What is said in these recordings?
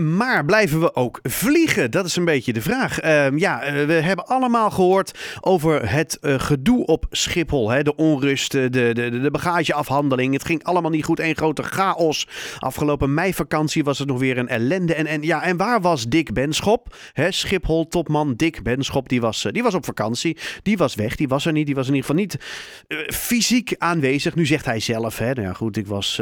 Maar blijven we ook vliegen? Dat is een beetje de vraag. Ehm, ja, eh, we hebben allemaal gehoord over het uh, gedoe op Schiphol. Hè? De onrust, de, de, de bagageafhandeling. Het ging allemaal niet goed. Een grote chaos. Afgelopen meivakantie was het nog weer een ellende. En, en, ja, en waar was Dick Benschop? Schiphol-topman Dick Benschop, die was, die was op vakantie. Die was weg, die was er niet. Die was in ieder geval niet fysiek aanwezig. Nu zegt hij zelf, hè, nou ja, goed, ik, was,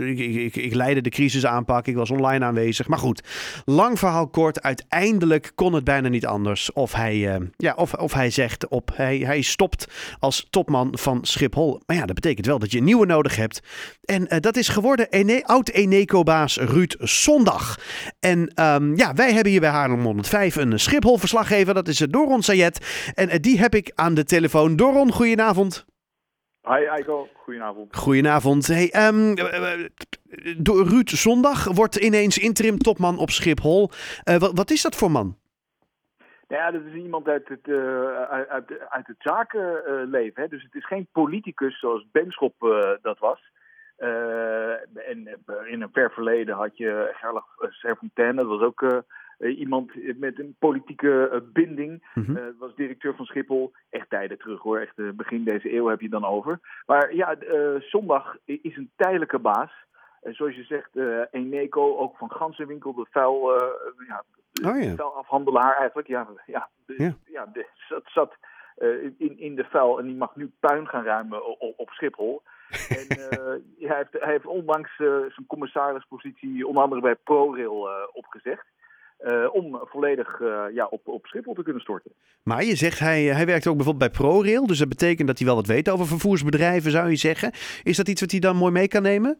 ik, ik, ik leidde de crisisaanpak. Ik was online aanwezig. Maar goed, lang verhaal kort. Uiteindelijk kon het bijna niet anders. Of hij, uh, ja, of, of hij zegt op, hij, hij stopt als topman van Schiphol. Maar ja, dat betekent wel dat je een nieuwe nodig hebt. En uh, dat is geworden Ene oud-Eneco-baas Ruud Zondag. En um, ja, wij hebben hier bij Haarlem 105 een Schiphol-verslaggever. Dat is Doron Sayed. En uh, die heb ik aan de telefoon. Doron, goedenavond. Hi Eiko, goedenavond. Goedenavond. Hey, um, door Ruud Zondag wordt ineens interim topman op Schiphol. Uh, wat, wat, is dat voor man? Nou ja, dat is iemand uit het, uh, uit, uit, het zakenleven. Hè? Dus het is geen politicus zoals Benschop uh, dat was. en in een ver verleden had je Gerlach Serfontaine, dat was ook iemand met een politieke uh, binding. Mm -hmm. was directeur van Schiphol. Echt tijden terug hoor. Echt begin deze eeuw heb je dan over. Maar ja, zondag is een tijdelijke baas. zoals je zegt, Eneco, ook van Gansenwinkel, de vuil, ja, oh, ja. vuilafhandelaar eigenlijk. Ja, ja, ja. ja de, zat, zat in, in de vuil en die mag nu puin gaan ruimen op, op Schiphol. en hij, heeft, hij heeft onlangs zijn commissarispositie onder andere bij ProRail opgezegd. Uh, om volledig uh, ja, op, op Schiphol te kunnen storten. Maar je zegt hij, hij werkt ook bijvoorbeeld bij ProRail. Dus dat betekent dat hij wel wat weet over vervoersbedrijven, zou je zeggen. Is dat iets wat hij dan mooi mee kan nemen?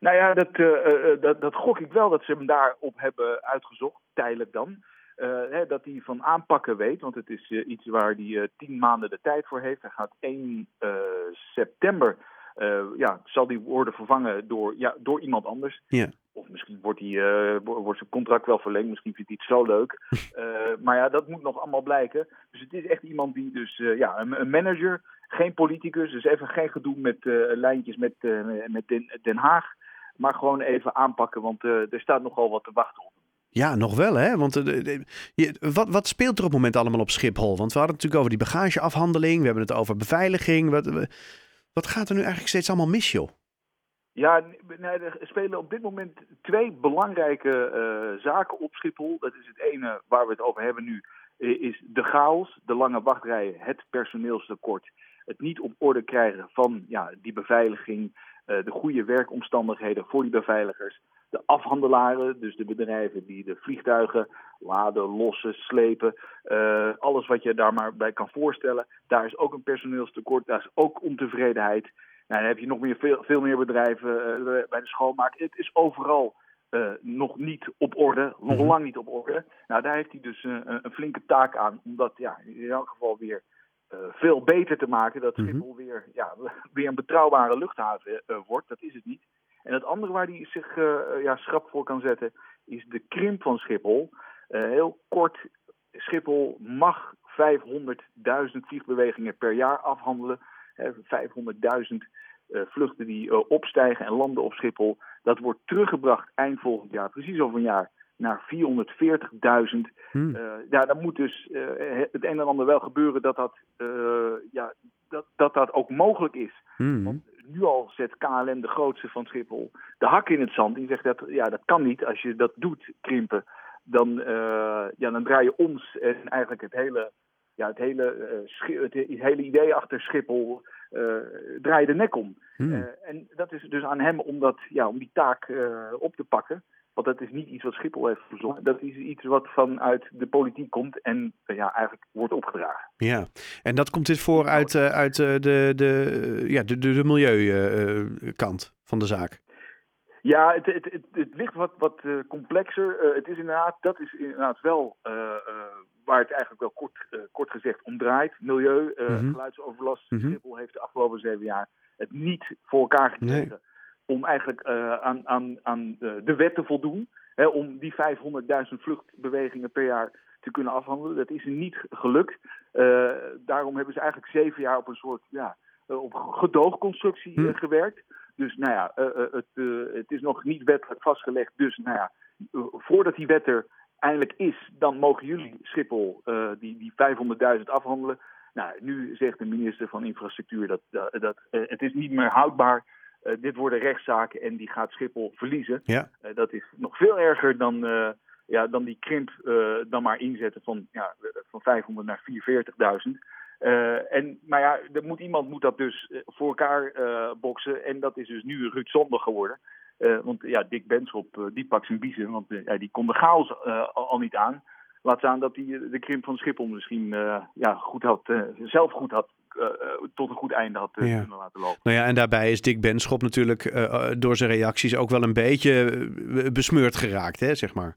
Nou ja, dat, uh, dat, dat gok ik wel dat ze hem daarop hebben uitgezocht, tijdelijk dan. Hè, dat hij van aanpakken weet, want het is iets waar hij tien maanden de tijd voor heeft. Hij gaat 1 september ja, zal die worden vervangen door, ja, door iemand anders. Ja. Of misschien wordt, die, uh, wordt zijn contract wel verlengd, misschien vindt hij het zo leuk. uh, maar ja, dat moet nog allemaal blijken. Dus het is echt iemand die dus, ja, een, een, manager, geen politicus. Dus even geen gedoe met lijntjes met, met Den, Den, Haag. Maar gewoon even aanpakken, want er staat nogal wat te wachten op. Ja, nog wel hè. Want je, wat, wat speelt er op het moment allemaal op Schiphol? Want we hadden het natuurlijk over die bagageafhandeling. We hebben het over beveiliging. Wat, wat gaat er nu eigenlijk steeds allemaal mis, joh? Ja, nee, er spelen op dit moment twee belangrijke uh, zaken op Schiphol. Dat is het ene waar we het over hebben nu, is de chaos, de lange wachtrijen, het personeelstekort. Het niet op orde krijgen van ja, die beveiliging, uh, de goede werkomstandigheden voor die beveiligers. De afhandelaren, dus de bedrijven die de vliegtuigen laden, lossen, slepen. Uh, alles wat je daar maar bij kan voorstellen. Daar is ook een personeelstekort, daar is ook ontevredenheid. Nou, dan heb je nog meer, veel, veel meer bedrijven uh, bij de schoonmaak. Het is overal uh, nog niet op orde, nog mm-hmm. lang niet op orde. Nou, daar heeft hij dus een flinke taak aan, om dat ja, in elk geval weer veel beter te maken. Dat Schiphol mm-hmm. weer, ja, weer een betrouwbare luchthaven wordt. Dat is het niet. En het andere waar hij zich uh, ja, schrap voor kan zetten, is de krimp van Schiphol. Uh, heel kort, Schiphol mag 500.000 vliegbewegingen per jaar afhandelen. 500.000 uh, vluchten die opstijgen en landen op Schiphol. Dat wordt teruggebracht eind volgend jaar, precies over een jaar, naar 440.000. Hmm. ja, dan moet dus het een en ander wel gebeuren dat dat, ja, dat, dat, dat ook mogelijk is. Hmm. Want nu al zet KLM, de grootste van Schiphol, de hak in het zand. Die zegt dat ja, dat kan niet. Als je dat doet, krimpen, dan, uh, ja, dan draai je ons en eigenlijk het hele, ja, het hele, uh, het, het, hele idee achter Schiphol uh, draai je de nek om. Hmm. en dat is dus aan hem om, dat, ja, om die taak op te pakken. Want dat is niet iets wat Schiphol heeft verzonnen. Dat is iets wat vanuit de politiek komt en ja, eigenlijk wordt opgedragen. Ja, en dat komt dit voor uit, uh, uit uh, de, de, ja, de, de, de milieukant van de zaak? Ja, het, het, het, het ligt wat, wat complexer. het is inderdaad, dat is inderdaad wel waar het eigenlijk wel kort, kort gezegd om draait. Milieu, -hmm. geluidsoverlast. -hmm. Schiphol heeft de afgelopen zeven jaar het niet voor elkaar gekregen. Nee om eigenlijk uh, aan, aan, aan de wet te voldoen. Hè, om die 500.000 vluchtbewegingen per jaar te kunnen afhandelen. Dat is niet gelukt. Uh, daarom hebben ze eigenlijk zeven jaar op een soort ja, op gedoogconstructie uh, gewerkt. Dus nou ja, het, het, is nog niet wettelijk vastgelegd. Dus nou ja, voordat die wet er eindelijk is, dan mogen jullie Schiphol die, die 500.000 afhandelen. Nou, nu zegt de minister van Infrastructuur dat, dat het is niet meer houdbaar dit worden rechtszaken en die gaat Schiphol verliezen. Ja. Uh, dat is nog veel erger dan, uh, ja, dan die krimp dan maar inzetten van, ja, van 500 naar 44.000. en, maar ja, er moet, iemand moet dat dus voor elkaar boksen. En dat is dus nu Ruud Zonder geworden. want ja, Dick Benschop, die pakt zijn biezen. Want die kon de chaos al, al, niet aan. Laat staan dat hij de krimp van Schiphol misschien ja, goed had, zelf goed had tot een goed einde had ja. kunnen laten lopen. Nou ja, en daarbij is Dick Benschop natuurlijk door zijn reacties ook wel een beetje besmeurd geraakt, hè, zeg maar.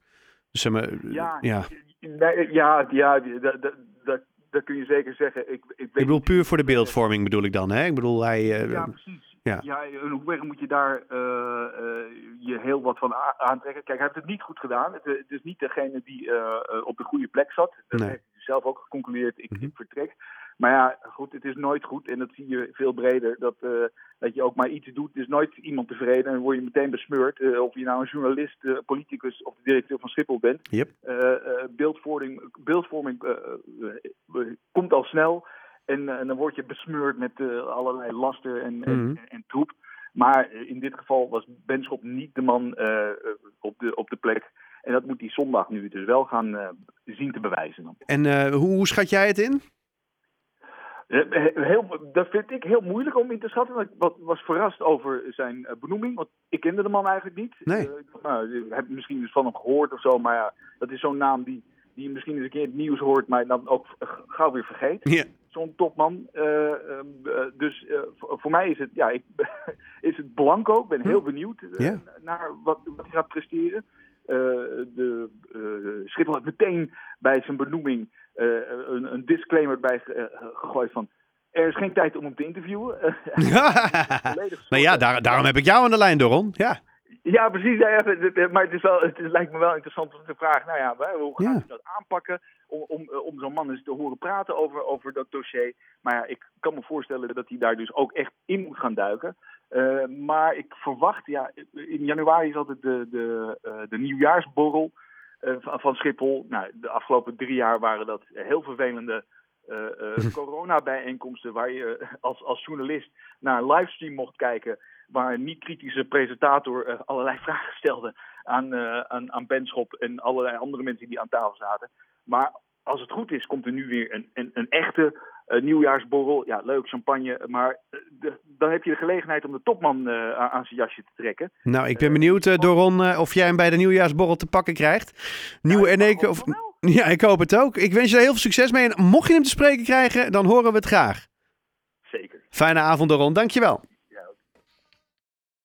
Dus, maar ja, ja. Nee, ja, ja dat, dat, dat, dat, kun je zeker zeggen. Ik, ik, weet ik bedoel, puur voor de beeldvorming bedoel ik dan, hè? Ik bedoel, hij... ja, precies. Ja. ja, in hoeverre moet je daar je heel wat van aantrekken? Kijk, hij heeft het niet goed gedaan. Het, het is niet degene die op de goede plek zat. Dat nee. heeft hij zelf ook geconcludeerd. Ik, Mhm. ik vertrek. Maar ja, goed, het is nooit goed. En dat zie je veel breder. Dat, uh, dat je ook maar iets doet. Er is nooit iemand tevreden. En dan word je meteen besmeurd. Uh, of je nou een journalist, uh, politicus of de directeur van Schiphol bent. Yep. beeldvorming beeldvorming komt al snel. En, en, dan word je besmeurd met allerlei laster en, en, Mhm. en, en troep. Maar in dit geval was Benschop niet de man op, de, op de plek. En dat moet die zondag nu dus wel gaan zien te bewijzen. Dan. En hoe, hoe schat jij het in? Heel, dat vind ik heel moeilijk om in te schatten. Ik was verrast over zijn benoeming, want ik kende de man eigenlijk niet. Nee. Uh, nou, ik heb misschien dus van hem gehoord of zo, maar ja, dat is zo'n naam die, die je misschien eens een keer in het nieuws hoort, maar dan ook gauw weer vergeet. Ja. Zo'n topman. Uh, uh, dus voor mij is het, ja, ik, is het blanco. Ik ben heel benieuwd Ja. naar wat, wat hij gaat presteren. de Schiphol had meteen bij zijn benoeming een, een, disclaimer bij uh, gegooid van. Er is geen tijd om hem te interviewen. nou ja, daar, daarom heb ik jou aan de lijn, Doron. Ja, ja precies. Ja, ja, maar het, is wel, het lijkt me wel interessant om te vragen: nou ja, hoe gaan Ja. we dat aanpakken? Om, om, om zo'n man eens te horen praten over, over dat dossier. Maar ja, ik kan me voorstellen dat hij daar dus ook echt in moet gaan duiken. Uh, maar ik verwacht, ja, in januari is altijd de, de, de nieuwjaarsborrel. Uh, van, Schiphol. Nou, de afgelopen drie jaar waren dat heel vervelende uh, corona-bijeenkomsten waar je als, als journalist naar een livestream mocht kijken, waar een niet-kritische presentator allerlei vragen stelde aan, aan, aan Benschop en allerlei andere mensen die aan tafel zaten. Maar als het goed is, komt er nu weer een, een, een echte uh, nieuwjaarsborrel. Ja, leuk, champagne. Maar de, dan heb je de gelegenheid om de topman uh, aan zijn jasje te trekken. Nou, ik ben benieuwd, uh, Doron, of jij hem bij de nieuwjaarsborrel te pakken krijgt. Nieuwe ja, Eneco. Of... Ja, ik hoop het ook. Ik wens je er heel veel succes mee. En mocht je hem te spreken krijgen, dan horen we het graag. Zeker. Fijne avond, Doron. Dankjewel.